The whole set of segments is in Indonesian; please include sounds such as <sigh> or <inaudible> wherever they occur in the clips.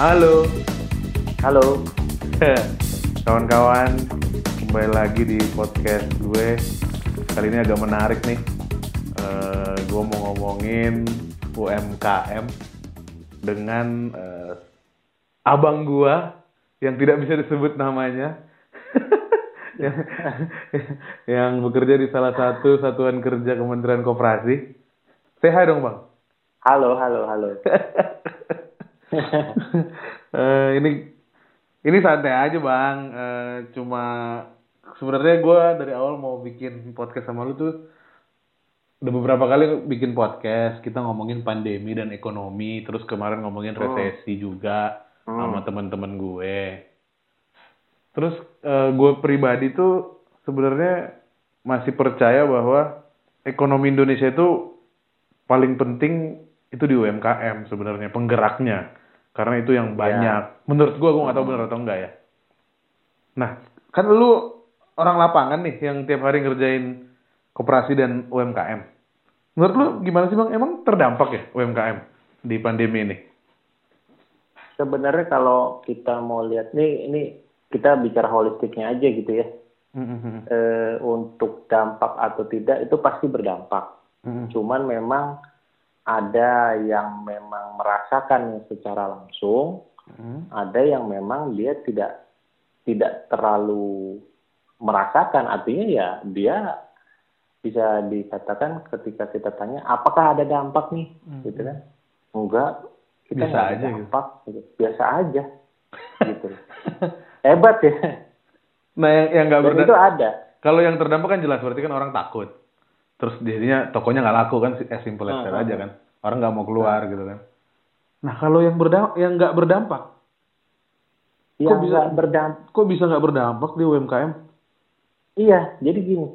Halo, Halo, <laughs> kawan-kawan, kembali lagi di podcast gue. Kali ini agak menarik nih. Eh, gue mau ngomongin UMKM dengan eh, abang gue yang tidak bisa disebut namanya, <laughs> yang, yang bekerja di salah satu satuan kerja Kementerian Koperasi. Say hi dong bang. halo, halo, halo. <laughs> Eh, ini ini santai aja bang. Eh, cuma sebenarnya gue dari awal mau bikin podcast sama lu tuh udah beberapa kali bikin podcast. Kita ngomongin pandemi dan ekonomi. Terus kemarin ngomongin resesi juga sama teman-teman gue. Terus eh, gue pribadi tuh sebenarnya masih percaya bahwa ekonomi Indonesia itu paling penting itu di UMKM sebenarnya penggeraknya. Karena itu yang banyak. Menurut gua gua nggak tahu benar atau enggak ya. Nah kan lu orang lapangan nih yang tiap hari ngerjain koperasi dan UMKM menurut lu gimana sih bang? Emang terdampak ya UMKM di pandemi ini Sebenarnya kalau kita mau lihat nih, ini kita bicara holistiknya aja gitu ya. Mhm. Eh, untuk dampak atau tidak itu pasti berdampak. Mhm. Cuman memang ada yang memang merasakan secara langsung, Mhm. ada yang memang dia tidak tidak terlalu merasakan. Artinya ya dia bisa dikatakan ketika kita tanya apakah ada dampak nih, gitu kan? Enggak, kita Biasa aja gitu. dampak, gitu. biasa aja, gitu. <laughs> Hebat ya. nah yang yang nggak berdampak itu ada. kalau yang terdampak kan jelas berarti kan orang takut terus jadinya tokonya nggak laku kan as simple as that Hmm, aja kan orang nggak mau keluar gitu kan nah kalau yang berdampak yang nggak berdampak Yang bisa- nggak berdampak. kok bisa nggak berdampak di UMKM Iya, jadi gini.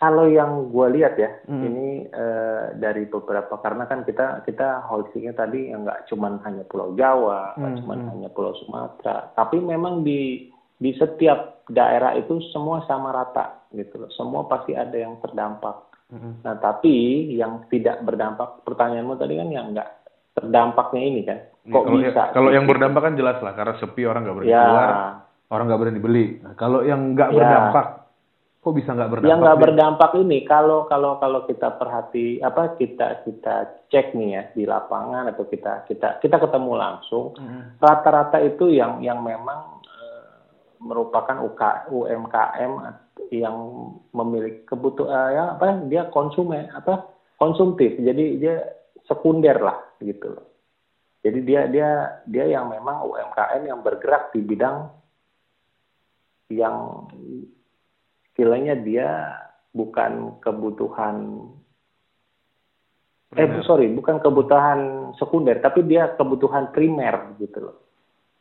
Kalau yang gue lihat ya, Hmm. ini eh, dari beberapa karena kan kita kita holistiknya tadi yang nggak cuman hanya Pulau Jawa, nggak Hmm, cuman hmm. hanya Pulau Sumatera, tapi memang di di setiap daerah itu semua sama rata gitu loh. Semua pasti ada yang terdampak. Mhm. Nah, tapi yang tidak berdampak, pertanyaanmu tadi kan yang nggak terdampaknya ini kan, Ya, kok kalau bisa? kalau yang berdampak kan jelas lah karena sepi orang nggak berani ya, keluar orang nggak berani beli nah, kalau yang nggak Ya. berdampak kok bisa nggak berdampak? Yang nggak berdampak ini kalau kalau kalau kita perhati apa kita kita cek nih ya di lapangan atau kita kita kita ketemu langsung Mhm. rata-rata itu yang yang memang eh, merupakan UK, UMKM yang memiliki kebutuhan ya apa dia konsumen apa konsumtif. Jadi dia sekunder lah gitu loh. Jadi dia dia dia yang memang UMKM yang bergerak di bidang yang istilahnya dia bukan kebutuhan eh sorry bukan kebutuhan sekunder tapi dia kebutuhan primer gitu loh.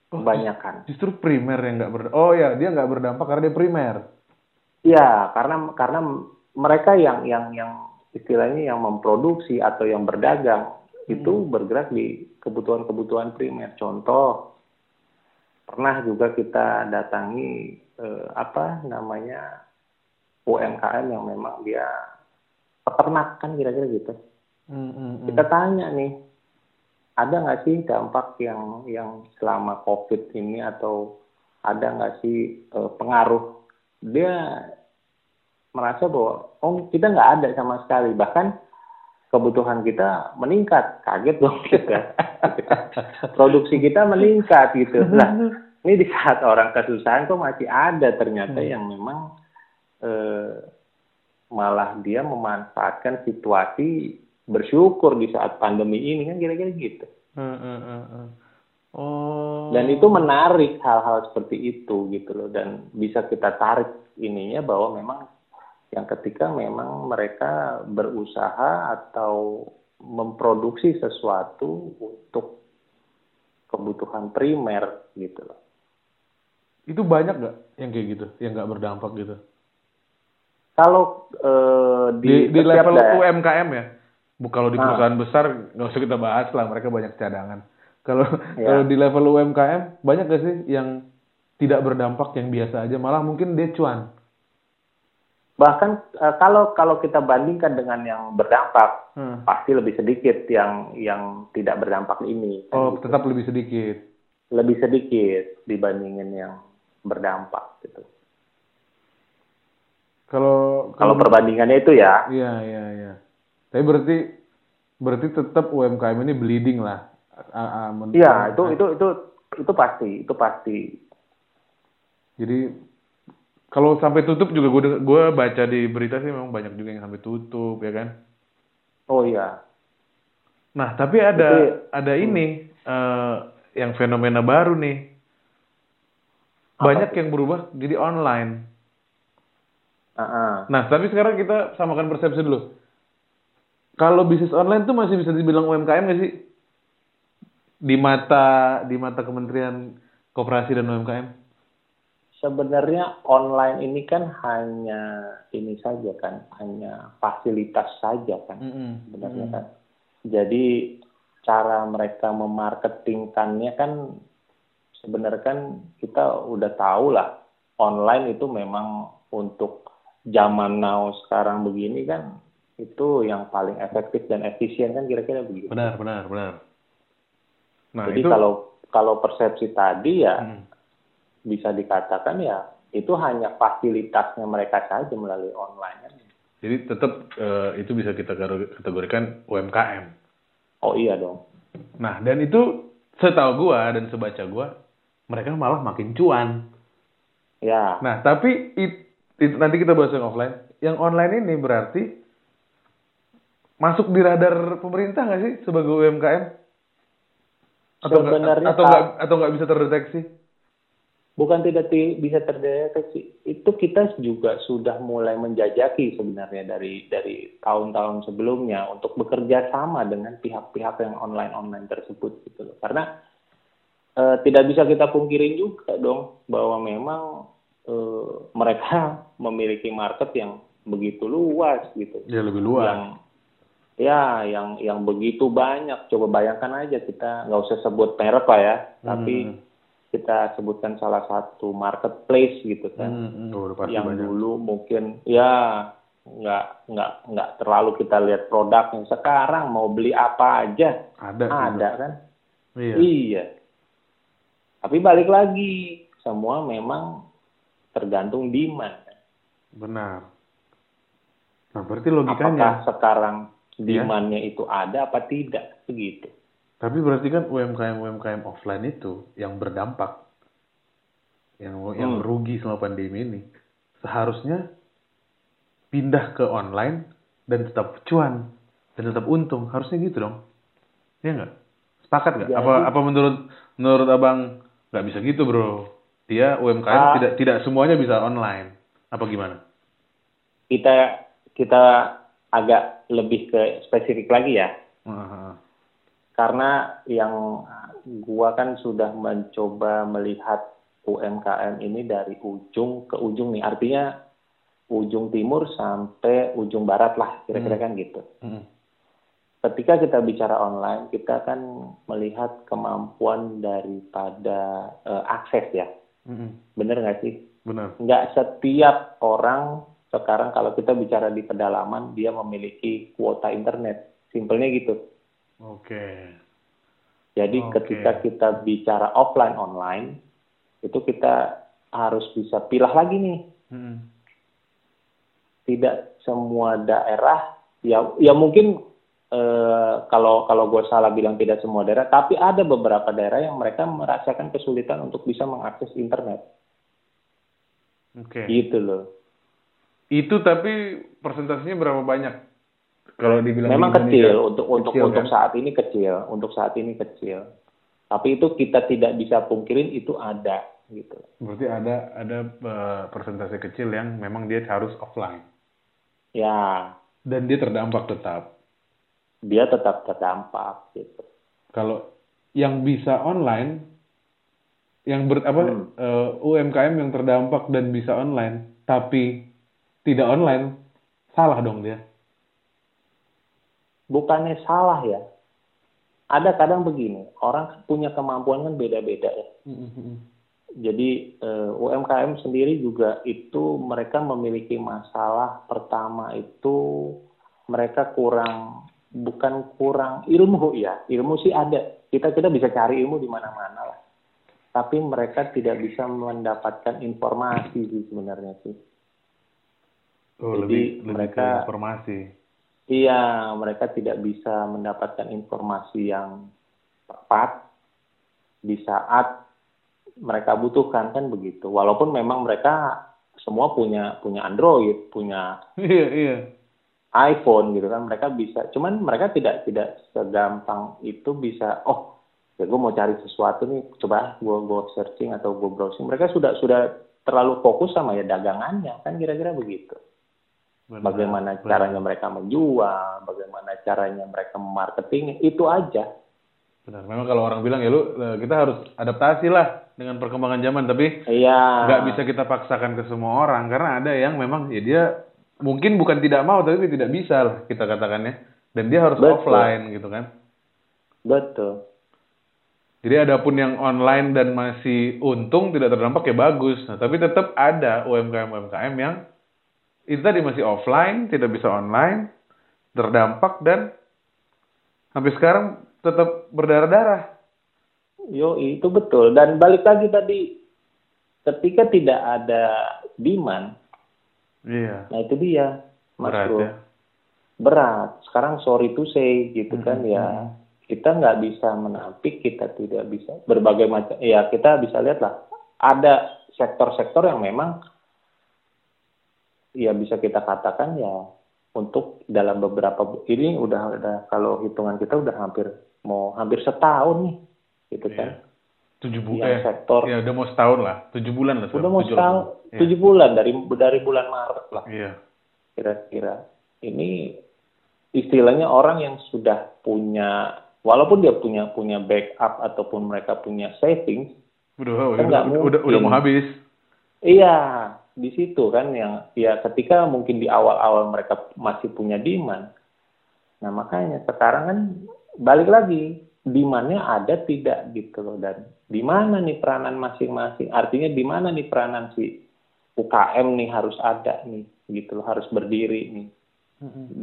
Oh, kebanyakan. justru primer yang nggak berdampak oh ya dia nggak berdampak karena dia primer. Iya, karena karena mereka yang yang yang istilahnya yang memproduksi atau yang berdagang itu bergerak di kebutuhan-kebutuhan primer. Contoh, pernah juga kita datangi eh, apa namanya UMKM yang memang dia peternak kan kira-kira gitu. Mhm. Kita tanya nih, ada nggak sih dampak yang yang selama COVID ini atau ada nggak sih eh, pengaruh? Dia merasa bahwa oh kita nggak ada sama sekali, bahkan kebutuhan kita meningkat, kaget dong <laughs> kita. Produksi kita meningkat gitu. Nah, ini di saat orang kesusahan kok masih ada ternyata yang memang eh, malah dia memanfaatkan situasi bersyukur di saat pandemi ini kan kira-kira gitu. Mhm. oh Dan itu menarik hal-hal seperti itu gitu loh dan bisa kita tarik ininya bahwa memang yang ketika memang mereka berusaha atau memproduksi sesuatu untuk kebutuhan primer gitu loh. itu banyak nggak yang kayak gitu yang nggak berdampak gitu Kalau eh, di, di, di level daerah- UMKM ya bu kalau di Ah. perusahaan besar nggak usah kita bahas lah mereka banyak cadangan Kalau Ya. kalau di level UMKM banyak gak sih yang tidak berdampak yang biasa aja malah mungkin dia cuan. Bahkan eh, kalau kalau kita bandingkan dengan yang berdampak, Hmm. pasti lebih sedikit yang yang tidak berdampak ini. Kan Oh, gitu. tetap lebih sedikit. Lebih sedikit dibandingin yang berdampak gitu. Kalau Kalau perbandingannya itu ya, Iya, iya, iya. Tapi berarti berarti tetap UMKM ini bleeding lah. Iya itu itu itu itu pasti, itu pasti. Jadi kalau sampai tutup juga gue gue baca di berita sih memang banyak juga yang sampai tutup ya kan. Oh iya, Nah, tapi ada Itu- ada ini eh, yang fenomena baru nih. Banyak yang berubah jadi online. Ah. Nah, tapi sekarang kita samakan persepsi dulu. Kalau bisnis online tuh masih bisa dibilang UMKM nggak sih? Di mata di mata Kementerian Koperasi dan UMKM? Sebenarnya online ini kan hanya ini saja kan, hanya fasilitas saja kan, sebenarnya kan. Jadi cara mereka memarketingkannya kan sebenarnya kan kita udah tahu lah online itu memang untuk zaman now sekarang begini kan itu yang paling efektif dan efisien kan kira-kira begitu. Benar, benar, benar. Nah, Jadi itu kalau kalau persepsi tadi ya Hmm. bisa dikatakan ya itu hanya fasilitasnya mereka saja melalui online jadi tetap eh, itu bisa kita kategori- kategorikan UMKM. Oh iya dong. Nah, dan itu setahu gua dan sebaca gua mereka malah makin cuan. Ya, Nah, tapi it- itu nanti kita bahas yang offline. Yang online ini berarti masuk di radar pemerintah nggak sih sebagai UMKM? Atau Sebenarnya atau tak- nggak atau nggak bisa terdeteksi? bukan tidak ti- bisa terdeteksi. Itu kita juga sudah mulai menjajaki sebenarnya dari dari tahun-tahun sebelumnya untuk bekerja sama dengan pihak-pihak yang online-online tersebut gitu loh. Karena eh, tidak bisa kita pungkirin juga dong bahwa memang eh, mereka <laughs> memiliki market yang begitu luas gitu. Ya lebih luas. yang ya yang yang begitu banyak coba bayangkan aja kita nggak usah sebut merek lah ya tapi Hmm. kita sebutkan salah satu marketplace gitu kan Hmm, hmm, oh, yang banyak. dulu mungkin ya nggak nggak nggak terlalu kita lihat produknya sekarang mau beli apa aja Ada. ada kan Iya. iya tapi balik lagi semua memang tergantung demand Benar. Nah, berarti apakah logikanya. sekarang Iya. demandnya itu ada apa tidak begitu Tapi berarti kan UMKM UMKM offline itu yang berdampak, yang yang Hmm. merugi selama pandemi ini, seharusnya pindah ke online dan tetap cuan dan tetap untung. Harusnya gitu dong. Iya nggak? Sepakat nggak? Apa apa menurut menurut abang nggak bisa gitu bro? Dia UMKM Ah. tidak tidak semuanya bisa online. Apa gimana? kita kita agak lebih ke spesifik lagi ya Ah, karena yang gua kan sudah mencoba melihat UMKM ini dari ujung ke ujung nih artinya ujung timur sampai ujung barat lah kira-kira kan gitu Hmm. ketika kita bicara online kita kan melihat kemampuan daripada eh, akses ya Hmm. bener nggak sih Benar. nggak setiap orang sekarang kalau kita bicara di pedalaman dia memiliki kuota internet simpelnya gitu Oke. jadi Oke. ketika kita bicara offline online itu kita harus bisa pilah lagi nih Hmm. tidak semua daerah ya ya mungkin eh, kalau kalau gue salah bilang tidak semua daerah tapi ada beberapa daerah yang mereka merasakan kesulitan untuk bisa mengakses internet Oke. gitu loh Itu tapi persentasenya berapa banyak? Kalau dibilang Memang di Indonesia? kecil untuk untuk Kecil, untuk kan? saat ini kecil, untuk saat ini kecil. Tapi itu kita tidak bisa pungkirin itu ada gitu. Berarti ada ada eh, persentase kecil yang memang dia harus offline Ya, dan dia terdampak tetap. Dia tetap terdampak gitu. Kalau yang bisa online, yang ber, apa Hmm. eh, UMKM yang terdampak dan bisa online, tapi tidak online, salah dong dia. Bukannya salah ya. ada kadang begini, orang punya kemampuan kan beda-beda ya. Jadi eh, UMKM sendiri juga itu mereka memiliki masalah pertama itu mereka kurang bukan kurang ilmu ya, ilmu sih ada. Kita kita bisa cari ilmu di mana-mana lah. Tapi mereka tidak bisa mendapatkan informasi sih sebenarnya sih. Oh, Jadi lebih, lebih mereka- ke informasi. Iya, mereka tidak bisa mendapatkan informasi yang tepat di saat mereka butuhkan kan begitu. Walaupun memang mereka semua punya punya Android, punya Iya, iya. iPhone gitu kan, mereka bisa. Cuman mereka tidak tidak segampang itu bisa. Oh, ya gue mau cari sesuatu nih, coba gue gue searching atau gue browsing. Mereka sudah sudah terlalu fokus sama ya dagangannya kan kira-kira begitu. Benar, Bagaimana benar. caranya mereka menjual, bagaimana caranya mereka marketing, itu aja. Benar. Memang kalau orang bilang ya lu eh, kita harus adaptasi lah dengan perkembangan zaman, tapi Iya. nggak bisa kita paksakan ke semua orang karena ada yang memang ya dia mungkin bukan tidak mau tapi tidak bisa lah kita katakannya dan dia harus Betul. offline gitu kan. Betul. Jadi adapun yang online dan masih untung tidak terdampak ya bagus. Nah, tapi tetap ada UMKM UMKM yang itu tadi masih offline, tidak bisa online, terdampak dan sampai sekarang tetap berdarah-darah. Yo, itu betul. Dan balik lagi tadi, ketika tidak ada demand, Iya. nah itu dia, Mas Berat Bro. ya. Berat. Sekarang sorry to say, gitu Mhm, kan ya. Kita nggak bisa menampik, kita tidak bisa berbagai macam. Ya kita bisa lihat lah, ada sektor-sektor yang memang ya bisa kita katakan ya untuk dalam beberapa ini udah udah kalau hitungan kita udah hampir mau hampir setahun nih gitu kan Iya. Tujuh bulan. Eh, sektor ya udah mau setahun lah. Tujuh bulan lah. udah sekarang. mau setahun. Iya. tujuh bulan dari dari bulan Maret lah Iya. kira-kira ini istilahnya orang yang sudah punya walaupun dia punya punya backup ataupun mereka punya savings Udah, Kan udah, udah, udah, udah mau habis. Iya, di situ kan yang ya ketika mungkin di awal-awal mereka masih punya demand. Nah, makanya sekarang kan balik lagi demandnya ada tidak gitu loh dan di mana nih peranan masing-masing? Artinya di mana nih peranan si UKM nih harus ada nih gitu loh, harus berdiri nih.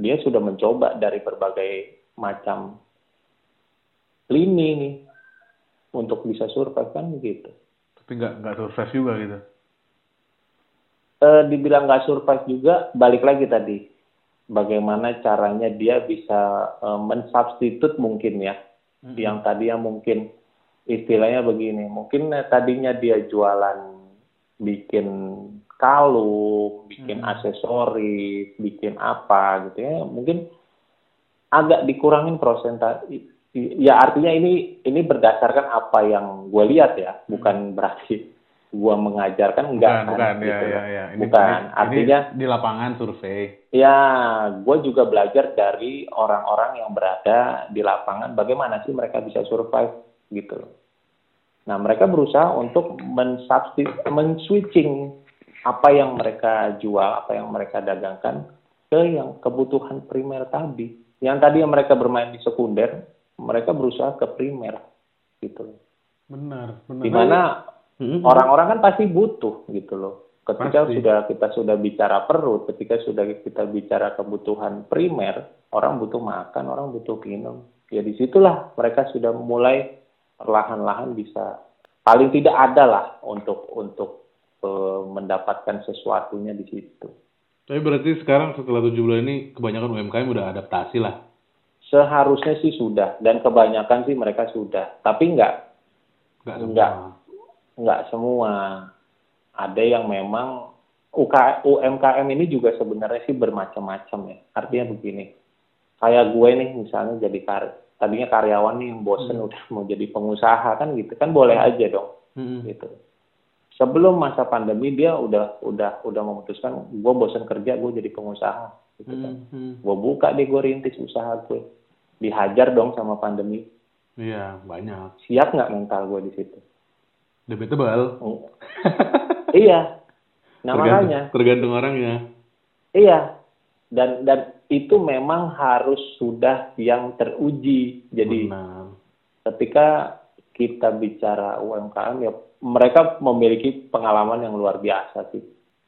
Dia sudah mencoba dari berbagai macam lini nih untuk bisa survive kan begitu. Tapi nggak nggak survive juga gitu. eh, dibilang nggak survive juga, balik lagi tadi. Bagaimana caranya dia bisa eh, mensubstitut mungkin ya. Yang tadi yang mungkin istilahnya begini, mungkin tadinya dia jualan bikin kalung, bikin Hmm. aksesoris, bikin apa gitu ya. Mungkin agak dikurangin prosentase. Ya artinya ini ini berdasarkan apa yang gue lihat ya, bukan berarti gue mengajarkan enggak bukan, kan, bukan, ya, gitu ya, loh. ya. Ini, Bukan, ini- artinya ini di lapangan survei. ya gue juga belajar dari orang-orang yang berada di lapangan bagaimana sih mereka bisa survive gitu loh. Nah mereka berusaha untuk mensubstitute, men-switching apa yang mereka jual, apa yang mereka dagangkan ke yang kebutuhan primer tadi. Yang tadi yang mereka bermain di sekunder, mereka berusaha ke primer gitu loh. Benar, benar. Di mana Orang-orang kan pasti butuh gitu loh. Ketika Pasti. sudah kita sudah bicara perut, ketika sudah kita bicara kebutuhan primer, orang butuh makan, orang butuh minum. Ya di situlah mereka sudah mulai perlahan-lahan bisa paling tidak ada lah untuk untuk eh, mendapatkan sesuatunya di situ. Tapi berarti sekarang setelah tujuh bulan ini kebanyakan UMKM udah adaptasi lah. Seharusnya sih sudah dan kebanyakan sih mereka sudah, tapi nggak Nggak Enggak. Nggak semua. Ada yang memang UK, UMKM ini juga sebenarnya sih bermacam-macam ya. Artinya begini, kayak gue nih misalnya jadi kar tadinya karyawan nih yang bosen udah mau jadi pengusaha kan gitu kan boleh aja dong Hmm. gitu. Sebelum masa pandemi dia udah udah udah memutuskan gue bosen kerja gue jadi pengusaha gitu kan. Hmm, hmm. Gue buka deh gue rintis usaha gue. Dihajar dong sama pandemi. Iya, banyak. Siap nggak mental gue di situ? Debatable. <laughs> iya. Nah tergantung, makanya, tergantung orangnya. iya. Dan dan itu memang harus sudah yang teruji. Jadi Benar. ketika kita bicara UMKM ya mereka memiliki pengalaman yang luar biasa sih.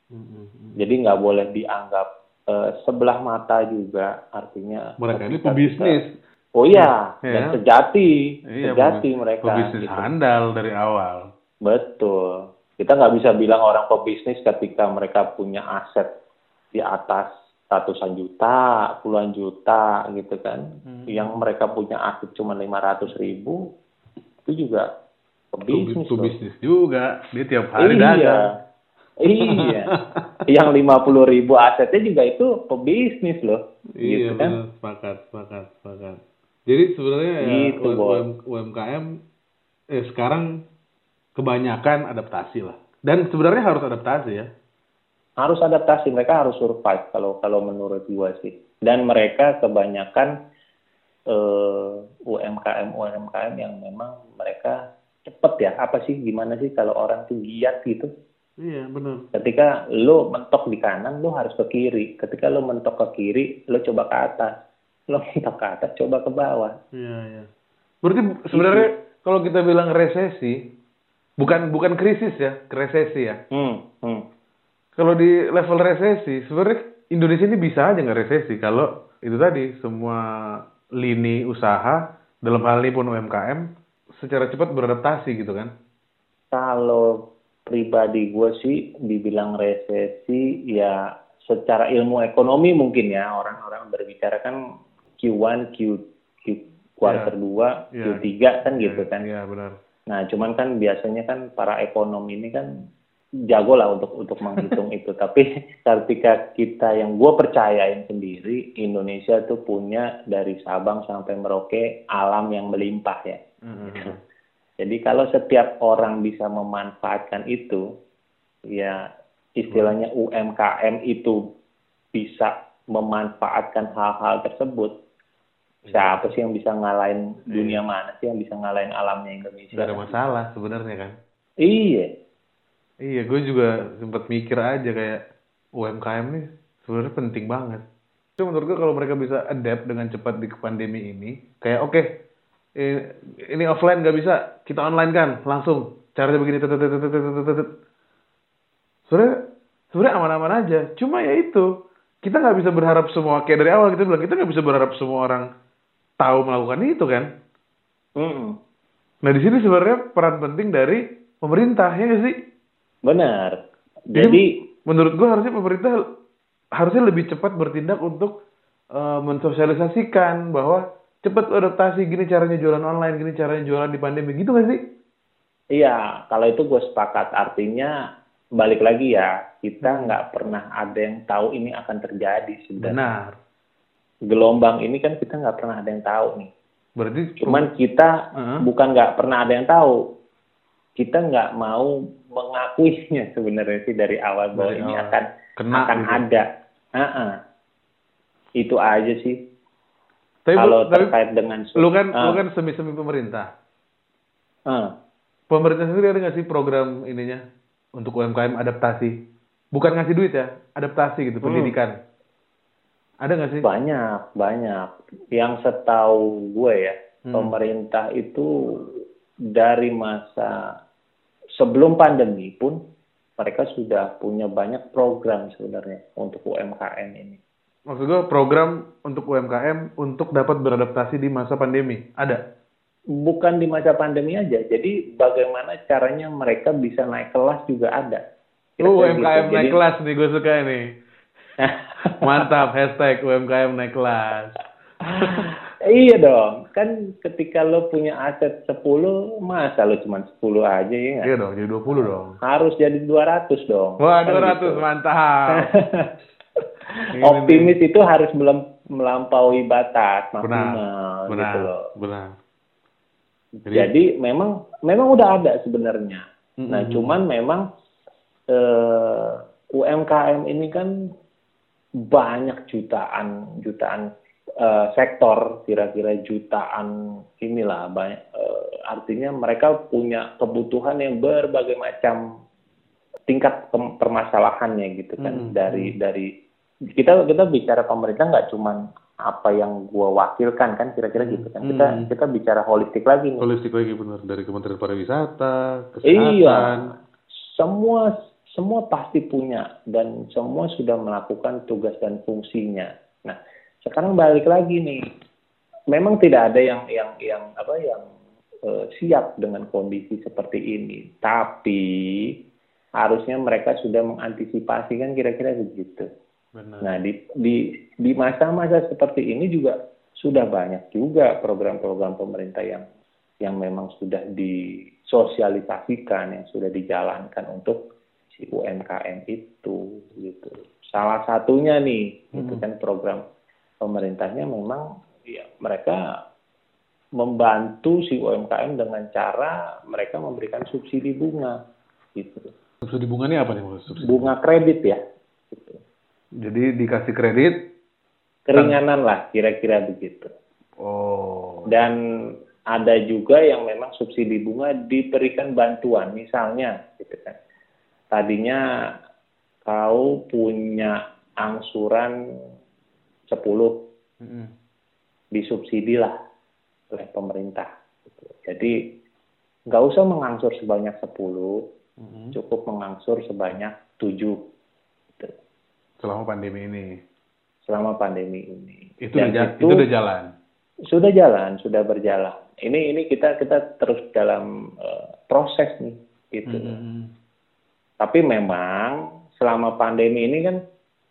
Mm-mm. Jadi nggak boleh dianggap eh, sebelah mata juga artinya. Mereka ini pebisnis. kita- Oh iya, Iya. dan sejati, Iya, sejati mereka. Pebisnis gitu. handal dari awal. Betul. Kita nggak bisa bilang orang pebisnis ketika mereka punya aset di atas ratusan juta, puluhan juta gitu kan. Hmm. Yang mereka punya aset cuma 500 ribu, itu juga pebisnis. Pebisnis juga. Dia tiap hari iya. dagang. Iya. <laughs> Yang 50 ribu asetnya juga itu pebisnis loh. Iya gitu kan. benar, sepakat, sepakat, sepakat. Jadi sebenarnya ya Gitu, Bos. UM- UMKM eh sekarang kebanyakan adaptasi lah. Dan sebenarnya harus adaptasi ya. harus adaptasi mereka harus survive kalau kalau menurut gua sih dan mereka kebanyakan eh, UMKM UMKM yang memang mereka cepet ya apa sih gimana sih kalau orang tuh giat gitu Iya benar. ketika lo mentok di kanan lo harus ke kiri ketika lo mentok ke kiri lo coba ke atas lo <laughs> mentok ke atas coba ke bawah Iya iya. Berarti sebenarnya kalau kita bilang resesi bukan bukan krisis ya, resesi ya. hmm, hmm. Kalau di level resesi, sebenarnya Indonesia ini bisa aja nggak resesi kalau itu tadi semua lini usaha dalam hal ini pun UMKM secara cepat beradaptasi gitu kan? Kalau pribadi gue sih dibilang resesi ya secara ilmu ekonomi mungkin ya orang-orang berbicara kan Q1, Q, Q quarter Ya. 2, Ya. Q3 kan gitu kan. Iya benar. Nah, cuman kan biasanya kan para ekonom ini kan jago lah untuk untuk menghitung itu. <laughs> Tapi ketika kita yang gue percayain sendiri, Indonesia tuh punya dari Sabang sampai Merauke alam yang melimpah ya. Mhm. <laughs> Jadi kalau setiap orang bisa memanfaatkan itu, ya istilahnya UMKM itu bisa memanfaatkan hal-hal tersebut. Siapa sih yang bisa ngalahin dunia mana sih yang bisa ngalahin alamnya Indonesia? Gak ada masalah sebenarnya kan? Iya, Iya, gue juga sempat mikir aja kayak UMKM nih sebenarnya penting banget. Cuma menurut gue kalau mereka bisa adapt dengan cepat di pandemi ini, kayak oke, eh, ini offline nggak bisa, kita online kan, langsung caranya begini. Sebenarnya sebenarnya aman-aman aja. Cuma ya itu, kita nggak bisa berharap semua kayak dari awal kita bilang kita nggak bisa berharap semua orang tahu melakukan itu kan. Mm, Nah di sini sebenarnya peran penting dari pemerintah ya nggak sih? benar. Jadi, Jadi menurut gua harusnya pemerintah harusnya lebih cepat bertindak untuk eh, mensosialisasikan bahwa cepat adaptasi gini caranya jualan online, gini caranya jualan di pandemi gitu gak sih? iya, kalau itu gue sepakat. Artinya balik lagi ya, kita nggak pernah ada yang tahu ini akan terjadi sebenarnya. Benar. Gelombang ini kan kita nggak pernah ada yang tahu nih. Berarti Cuman kita Heeh. bukan nggak pernah ada yang tahu. Kita nggak mau mengakuinya <laughs> sebenarnya sih dari awal bahwa Dari ini awal. akan kena akan gitu. ada. Heeh. Itu aja sih. Tapi, Kalau tapi terkait dengan lu kan Ah, lu kan semi-semi pemerintah. ah. Pemerintah sendiri ada nggak sih program ininya untuk UMKM adaptasi? Bukan ngasih duit ya, adaptasi gitu, Hmm. pendidikan. Ada nggak sih? banyak banyak. Yang setahu gue ya, Hmm. pemerintah itu dari masa sebelum pandemi pun mereka sudah punya banyak program sebenarnya untuk UMKM ini. Maksud gue program untuk UMKM untuk dapat beradaptasi di masa pandemi. Ada? bukan di masa pandemi aja. Jadi bagaimana caranya mereka bisa naik kelas juga ada. UMKM gitu. naik Jadi- kelas nih, gue suka nih. <laughs> Mantap, hashtag UMKM naik kelas. iya dong. Kan ketika lo punya aset 10, masa lo cuma 10 aja ya nggak? Iya dong, jadi 20 dong. Harus jadi 200 dong. Wah, Kan 200, gitu. mantap. <laughs> Optimis itu harus melampaui batas Benar, maksimal benar, gitu loh. benar. Jadi, Jadi memang memang udah ada sebenarnya. Mm-mm. Nah, cuman memang eh, UMKM ini kan banyak jutaan jutaan eh, sektor kira-kira jutaan inilah banyak eh, artinya mereka punya kebutuhan yang berbagai macam tingkat permasalahannya gitu kan Mm-mm. dari dari kita kita bicara pemerintah nggak cuman apa yang gue wakilkan kan kira-kira gitu kan kita Hmm. kita bicara holistik lagi nih Holistik lagi bener dari Kementerian Pariwisata, kesehatan. iya semua semua pasti punya dan semua sudah melakukan tugas dan fungsinya. Nah sekarang balik lagi nih. Memang tidak ada yang yang yang apa yang eh, siap dengan kondisi seperti ini. Tapi harusnya mereka sudah mengantisipasi kan kira-kira begitu. Benar. Nah, di di di masa-masa seperti ini juga sudah banyak juga program-program pemerintah yang yang memang sudah disosialisasikan, yang sudah dijalankan untuk si UMKM itu gitu. Salah satunya nih, itu Hmm. kan program pemerintahnya memang ya mereka membantu si UMKM dengan cara mereka memberikan subsidi bunga gitu. Subsidi bunga ini apa nih maksud subsidi? Bunga kredit ya. Gitu. Jadi dikasih kredit. keringanan lah kira-kira begitu. Oh. Dan ada juga yang memang subsidi bunga diberikan bantuan, misalnya gitu kan. Tadinya kau punya angsuran 10 Mm-mm. disubsidi lah oleh pemerintah. gitu. Jadi nggak usah mengangsur sebanyak 10, Mm-mm. cukup mengangsur sebanyak 7 gitu, Selama pandemi ini. selama pandemi ini. Itu Dan udah, ja- itu udah jalan. sudah jalan, sudah berjalan. Ini ini kita kita terus dalam eh, proses nih, gitu. Mm-mm. Tapi memang selama pandemi ini kan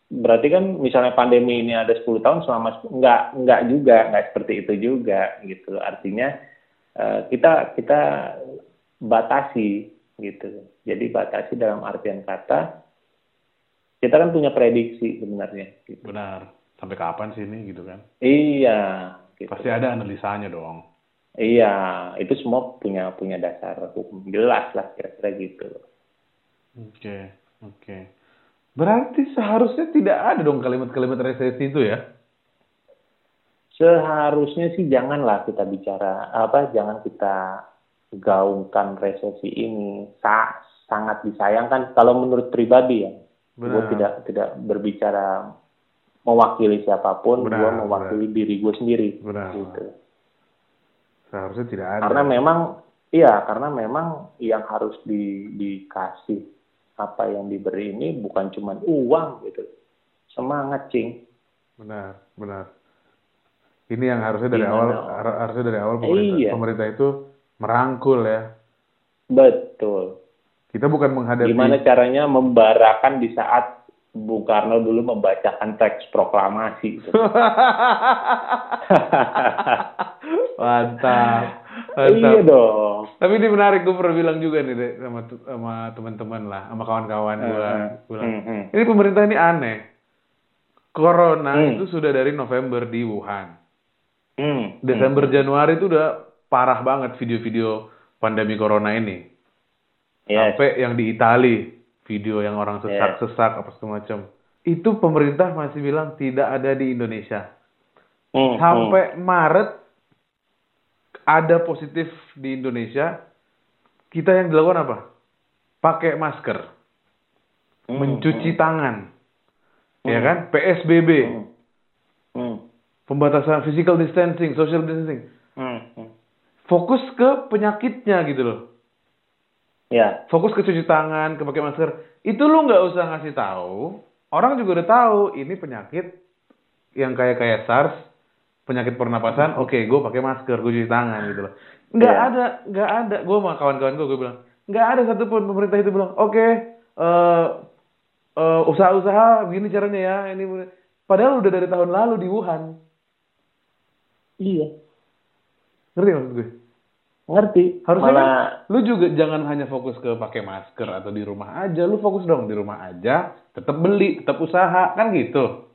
berarti kan misalnya pandemi ini ada 10 tahun selama nggak nggak juga nggak seperti itu juga gitu. Artinya eh, kita kita batasi gitu. Jadi batasi dalam artian kata kita kan punya prediksi sebenarnya. Gitu. Benar. Sampai kapan sih ini gitu kan? Iya. Gitu. Pasti ada analisanya dong. Iya, itu semua punya punya dasar hukum jelas lah kira-kira gitu. Oke, oke. Berarti seharusnya tidak ada dong kalimat-kalimat resesi itu ya? Seharusnya sih janganlah kita bicara apa, jangan kita gaungkan resesi ini. Sa- sangat disayangkan kalau menurut pribadi ya. Gue Benar. tidak tidak berbicara mewakili siapa pun, Benar, gue mewakili diri gue sendiri. Benar. Gitu. Seharusnya tidak ada. Karena memang iya, karena memang yang harus di, dikasih apa yang diberi ini bukan cuma uang gitu. Semangat, Cing. Benar, benar. Ini yang harusnya dari Gimana? awal har- harusnya dari awal pemerintah, Iya. pemerintah itu merangkul ya. Betul. Kita bukan menghadapi Gimana caranya membarakan di saat Bung Karno dulu membacakan teks proklamasi gitu. <laughs> mantap. iya dong. Tapi ini menarik, gue pernah bilang juga nih Dek, sama sama teman-teman lah, sama kawan-kawan gue. Hmm, Gua bilang, hmm, hmm. Ini pemerintah ini aneh. Corona Hmm. itu sudah dari November di Wuhan. Hmm, Desember Januari itu udah parah banget video-video pandemi corona ini. Yes. Sampai yang di Itali, video yang orang Yes. sesak-sesak apa segala macam. Itu pemerintah masih bilang tidak ada di Indonesia. Hmm, Sampai Maret ada positif di Indonesia, kita yang dilakukan apa? Pakai masker, hmm, mencuci tangan, ya Hmm. kan? PSBB, hmm, hmm, pembatasan physical distancing, social distancing. hmm, hmm. Fokus ke penyakitnya gitu loh. Ya, Fokus ke cuci tangan, ke pakai masker. Itu lu nggak usah ngasih tahu. Orang juga udah tahu ini penyakit yang kayak kayak SARS, penyakit pernapasan. Oke, gue pakai masker, gue cuci tangan gitu loh. Nggak Iya. ada, nggak ada. Gue sama kawan-kawan gue, gue bilang nggak ada satupun pemerintah itu bilang, oke, eh, eh, usaha-usaha begini caranya ya. Ini padahal udah dari tahun lalu di Wuhan. iya. Ngerti maksud gue? Ngerti. Harusnya Malah, kan, lu juga jangan hanya fokus ke pakai masker atau di rumah aja. Lu fokus dong di rumah aja, tetap beli, tetap usaha, kan gitu.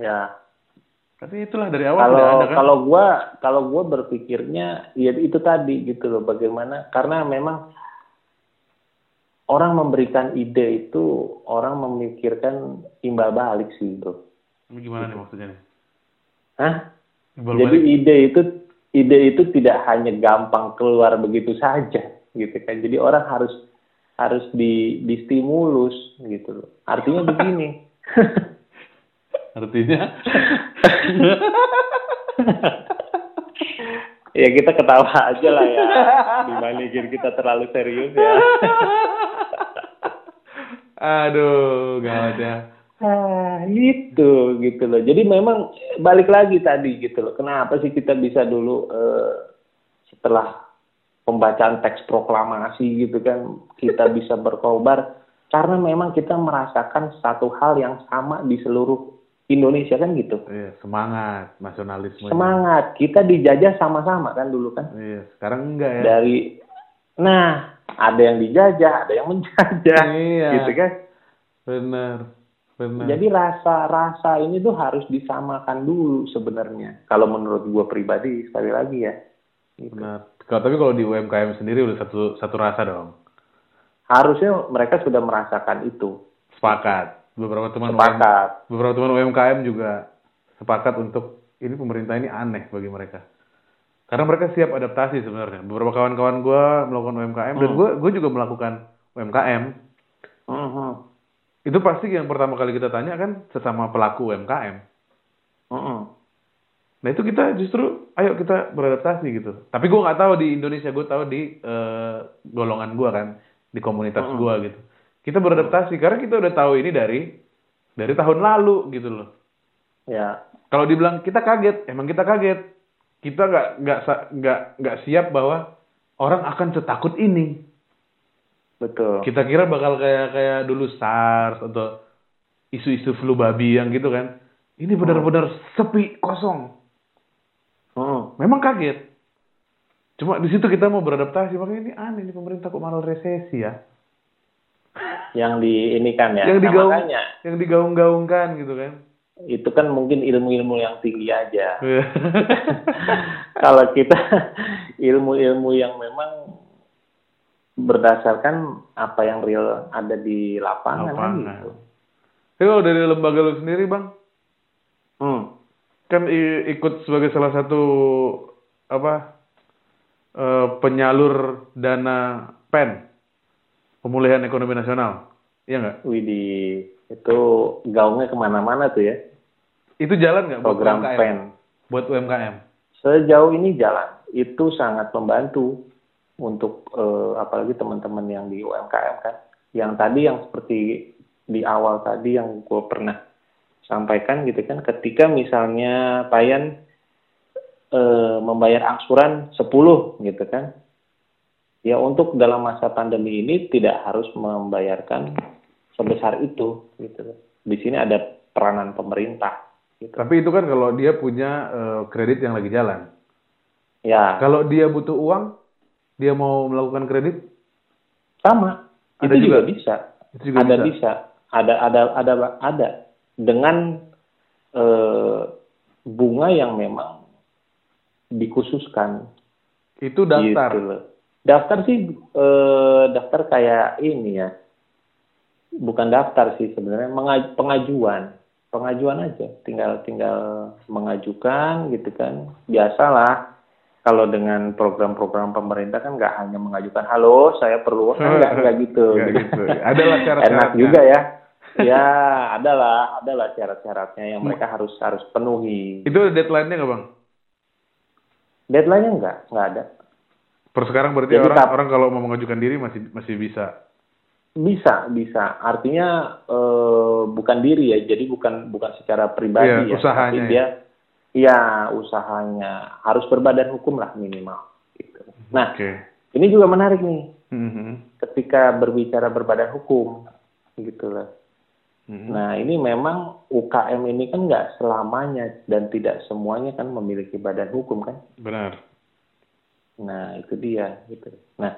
ya. Tapi itulah dari awal Kalau udah ada kan. kalau gua kalau gua berpikirnya ya itu tadi gitu loh bagaimana karena memang orang memberikan ide itu orang memikirkan imbal balik sih. Ini gimana nih maksudnya nih? Hah? Timbal Jadi balik. ide itu ide itu tidak hanya gampang keluar begitu saja gitu kan. Jadi orang harus harus di distimulus gitu loh. Artinya begini. <laughs> Artinya? Ya kita ketawa aja lah ya. Dibandingin kita terlalu serius ya. Aduh, gawat ya. ah gitu gitu loh. Jadi memang balik lagi tadi gitu loh. Kenapa sih kita bisa dulu eh, setelah pembacaan teks proklamasi gitu kan kita bisa berkobar? Karena memang kita merasakan satu hal yang sama di seluruh Indonesia kan gitu Iya, semangat nasionalisme. semangat kita dijajah sama-sama kan dulu kan Iya, sekarang enggak ya. dari nah ada yang dijajah ada yang menjajah Iya. gitu kan Benar. Benar. jadi rasa-rasa ini tuh harus disamakan dulu sebenarnya kalau menurut gue pribadi sekali lagi ya Gitu. Benar. Kalau tapi kalau di UMKM sendiri udah satu satu rasa dong. harusnya mereka sudah merasakan itu Sepakat. Beberapa teman UM, sepakat beberapa teman UMKM juga sepakat untuk ini pemerintah ini aneh bagi mereka. Karena mereka siap adaptasi sebenarnya. Beberapa kawan-kawan gue melakukan UMKM dan Hmm. gue gue juga melakukan UMKM. Mhm. Itu pasti yang pertama kali kita tanya kan sesama pelaku UMKM. Mhm. Nah itu kita justru, ayo kita beradaptasi gitu. Tapi gue nggak tahu di Indonesia, gue tahu di eh, golongan gue kan, di komunitas Mm-mm. gue gitu. Kita beradaptasi karena kita udah tahu ini dari dari tahun lalu gitu loh. ya Kalau dibilang kita kaget, emang kita kaget. Kita nggak nggak nggak nggak siap bahwa orang akan setakut ini. betul Kita kira bakal kayak kayak dulu SARS atau isu-isu flu babi yang gitu kan. Ini benar-benar sepi, kosong. Mhm. Memang kaget. Cuma di situ kita mau beradaptasi, makanya ini aneh nih pemerintah kok malah resesi ya. Yang di ini kan ya yang Nah, digaung, makanya yang digaung-gaungkan gitu kan. itu kan mungkin ilmu-ilmu yang tinggi aja <laughs> kalau kita <laughs> ilmu-ilmu yang memang berdasarkan apa yang real ada di lapangan, kan Lapangan. gitu. Tapi kalau dari lembaga lu sendiri bang, Hmm. kan ikut sebagai salah satu apa eh, penyalur dana PEN, pemulihan ekonomi nasional, iya nggak? Widih, itu gaungnya ke mana-mana tuh ya Itu jalan nggak buat program UMKM? PEN. Buat UMKM. Sejauh ini jalan, itu sangat membantu untuk eh, apalagi teman-teman yang di UMKM kan. Yang tadi yang seperti di awal tadi yang gue pernah sampaikan gitu kan, ketika misalnya Payan eh, membayar angsuran 10 gitu kan, ya untuk dalam masa pandemi ini tidak harus membayarkan sebesar itu gitu. Di sini ada peranan pemerintah. Gitu. Tapi itu kan kalau dia punya eh, kredit yang lagi jalan. Ya, Kalau dia butuh uang, dia mau melakukan kredit, sama. Ada itu juga, juga? bisa. itu juga ada bisa. bisa. Ada ada ada ada dengan eh, bunga yang memang dikhususkan. Itu daftar. Gitu. Daftar sih eh, daftar kayak ini ya. Bukan daftar sih sebenarnya menga- pengajuan. Pengajuan aja. Tinggal tinggal mengajukan gitu kan. Biasalah kalau dengan program-program pemerintah kan nggak hanya mengajukan halo saya perlu kan nggak nggak gitu, Nggak gitu. Adalah <laughs> enak juga ya ya adalah adalah syarat-syaratnya yang mereka harus harus penuhi Itu deadline-nya nggak bang? deadline-nya nggak nggak ada Per sekarang berarti Jadi orang tap- orang kalau mau mengajukan diri masih masih bisa. bisa bisa artinya eh, bukan diri ya jadi bukan bukan secara pribadi Iya, ya usahanya tapi ya. dia ya usahanya harus berbadan hukum lah minimal gitu. nah Oke. ini juga menarik nih Mhm. ketika berbicara berbadan hukum gitu loh Mhm. Nah, ini memang UKM ini kan nggak selamanya dan tidak semuanya kan memiliki badan hukum kan. Benar. Nah, itu dia gitu. Nah,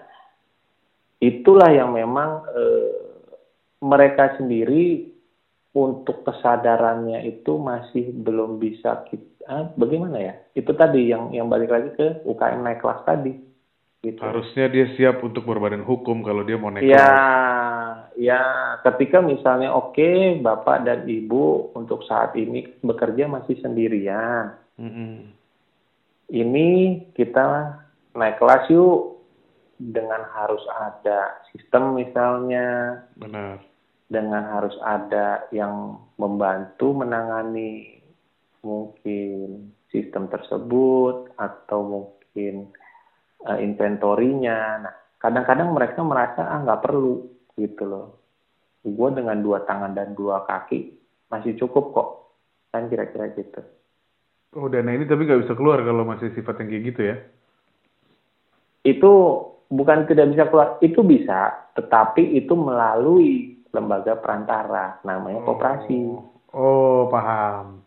itulah yang memang eh, mereka sendiri untuk kesadarannya itu masih belum bisa kita bagaimana ya? Itu tadi yang yang balik lagi ke UKM naik kelas tadi. Gitu. Harusnya dia siap untuk berbadan hukum kalau dia mau naik Ya, kelas. ya, ketika misalnya oke, Bapak dan Ibu untuk saat ini bekerja masih sendirian. Mhm. Ini kita naik kelas yuk dengan harus ada sistem misalnya, Benar. dengan harus ada yang membantu menangani mungkin sistem tersebut atau mungkin uh, inventorinya. Nah, kadang-kadang mereka merasa ah nggak perlu gitu loh. Gue dengan dua tangan dan dua kaki masih cukup kok, kan kira-kira gitu. Oh dana ini tapi nggak bisa keluar kalau masih sifat yang kayak gitu ya? Itu bukan tidak bisa keluar, itu bisa, tetapi itu melalui lembaga perantara, namanya koperasi. Oh, oh paham.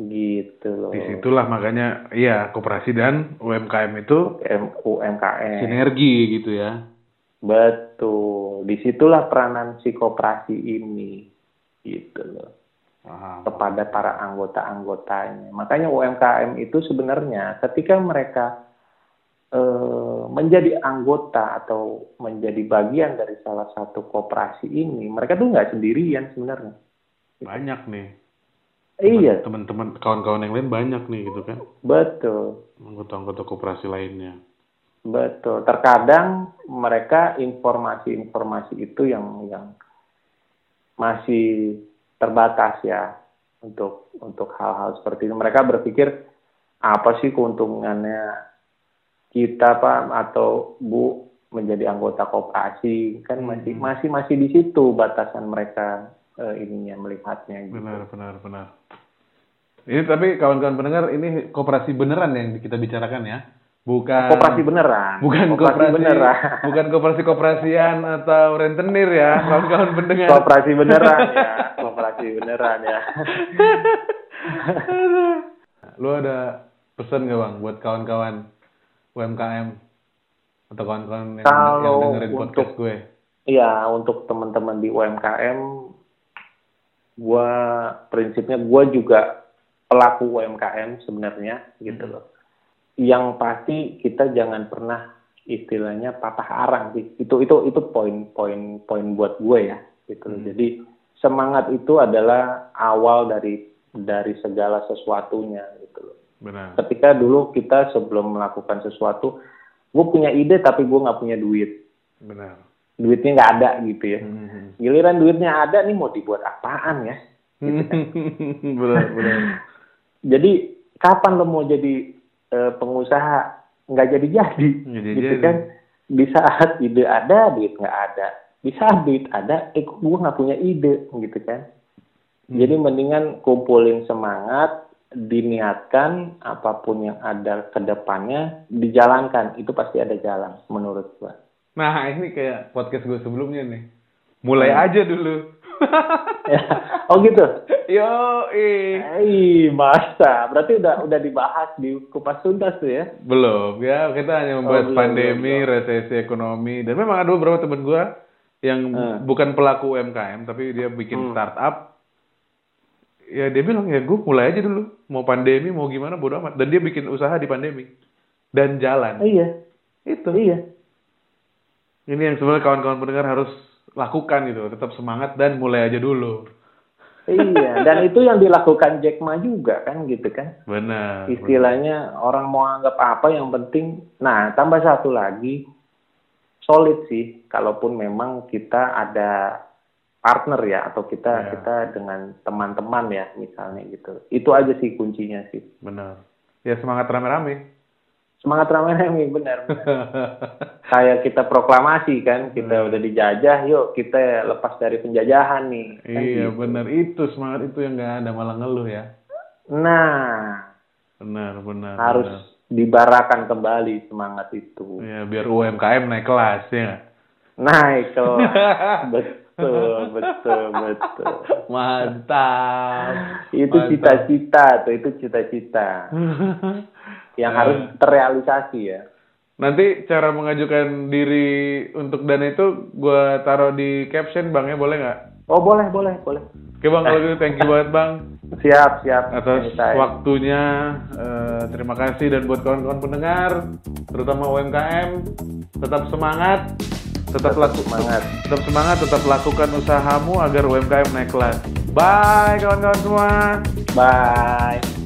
Gitu loh. Di situlah makanya, iya koperasi dan UMKM itu UMKM. Sinergi gitu ya. Betul. Di situlah peranan si koperasi ini, gitu loh. Aha. kepada para anggota-anggotanya. Makanya UMKM itu sebenarnya ketika mereka e, menjadi anggota atau menjadi bagian dari salah satu koperasi ini, mereka tuh nggak sendirian sebenarnya. Banyak nih. Iya. Teman-teman, kawan-kawan yang lain banyak nih gitu kan. Betul. Anggota-anggota koperasi lainnya. Betul. Terkadang mereka informasi-informasi itu yang yang masih terbatas ya untuk untuk hal-hal seperti itu. Mereka berpikir apa sih keuntungannya kita Pak atau Bu menjadi anggota koperasi kan hmm. masih masih masih di situ batasan mereka uh, ininya melihatnya. Gitu. Benar benar benar. Ini tapi kawan-kawan pendengar ini koperasi beneran yang kita bicarakan ya. Bukan koperasi beneran. Bukan koperasi, koperasi beneran. <laughs> Bukan koperasi koperasian atau rentenir ya, <laughs> kawan-kawan pendengar. Koperasi beneran ya, <laughs> koperasi beneran ya. Lu ada pesan gak bang buat kawan-kawan UMKM atau kawan-kawan yang, Kalau yang dengerin untuk, podcast gue? Iya, untuk teman-teman di UMKM, gue prinsipnya gue juga pelaku UMKM sebenarnya gitu hmm. loh yang pasti kita jangan pernah istilahnya patah arang sih. Itu itu itu poin-poin poin buat gue ya gitu. Hmm. Jadi semangat itu adalah awal dari dari segala sesuatunya. Benar. Ketika dulu kita sebelum melakukan sesuatu, gue punya ide tapi gue nggak punya duit. Benar. Duitnya nggak ada gitu ya. Hmm. Giliran duitnya ada nih mau dibuat apaan ya? Gitu kan. <laughs> benar, benar. Jadi kapan lo mau jadi uh, pengusaha nggak jadi-jadi gitu jadi. kan di saat ide ada duit nggak ada di saat duit ada eh gue nggak punya ide gitu kan hmm. jadi mendingan kumpulin semangat diniatkan apa pun yang ada ke depannya dijalankan itu pasti ada jalan menurut gua. Nah ini kayak podcast gue sebelumnya nih mulai hmm. aja dulu <laughs> ya. Oh gitu. Yo, eh. masa. Berarti udah udah dibahas di kupas tuntas tuh ya? Belum ya. Kita hanya membahas oh, belum, pandemi, belum, resesi ekonomi, dan memang ada beberapa teman gue yang hmm. bukan pelaku UMKM tapi dia bikin hmm. startup. Ya dia bilang ya gue mulai aja dulu. Mau pandemi mau gimana bodo amat. Dan dia bikin usaha di pandemi dan jalan. Iya. Itu. Iya. Ini yang sebenarnya kawan-kawan pendengar harus lakukan gitu tetap semangat dan mulai aja dulu iya dan <laughs> itu yang dilakukan Jack Ma juga kan gitu kan benar istilahnya benar. orang mau anggap apa yang penting nah tambah satu lagi solid sih kalaupun memang kita ada partner ya atau kita ya. kita dengan teman-teman ya misalnya gitu. Itu aja sih kuncinya sih. Benar. Ya semangat rame-rame. Semangat ramai-ramai benar, benar. <laughs> kayak kita proklamasi kan kita hmm. udah dijajah yuk kita lepas dari penjajahan nih. Kan iya gitu. benar. Itu semangat itu yang nggak ada malah ngeluh ya. Nah. Benar benar harus benar. dibarakan kembali semangat itu. Ya biar UMKM naik kelas ya naik kelas <laughs> betul <laughs> betul betul mantap itu cita-cita tuh itu cita-cita <laughs> yang harus eh. terrealisasi ya. Nanti cara mengajukan diri untuk dana itu gue taruh di caption bang ya boleh nggak? Oh boleh boleh boleh. Oke bang kalau gitu thank you banget bang. Siap siap. Atas Anytime. waktunya uh, terima kasih dan buat kawan-kawan pendengar terutama UMKM tetap semangat tetap, tetap laku semangat tetap semangat tetap lakukan usahamu agar UMKM naik kelas. Bye kawan-kawan semua. Bye.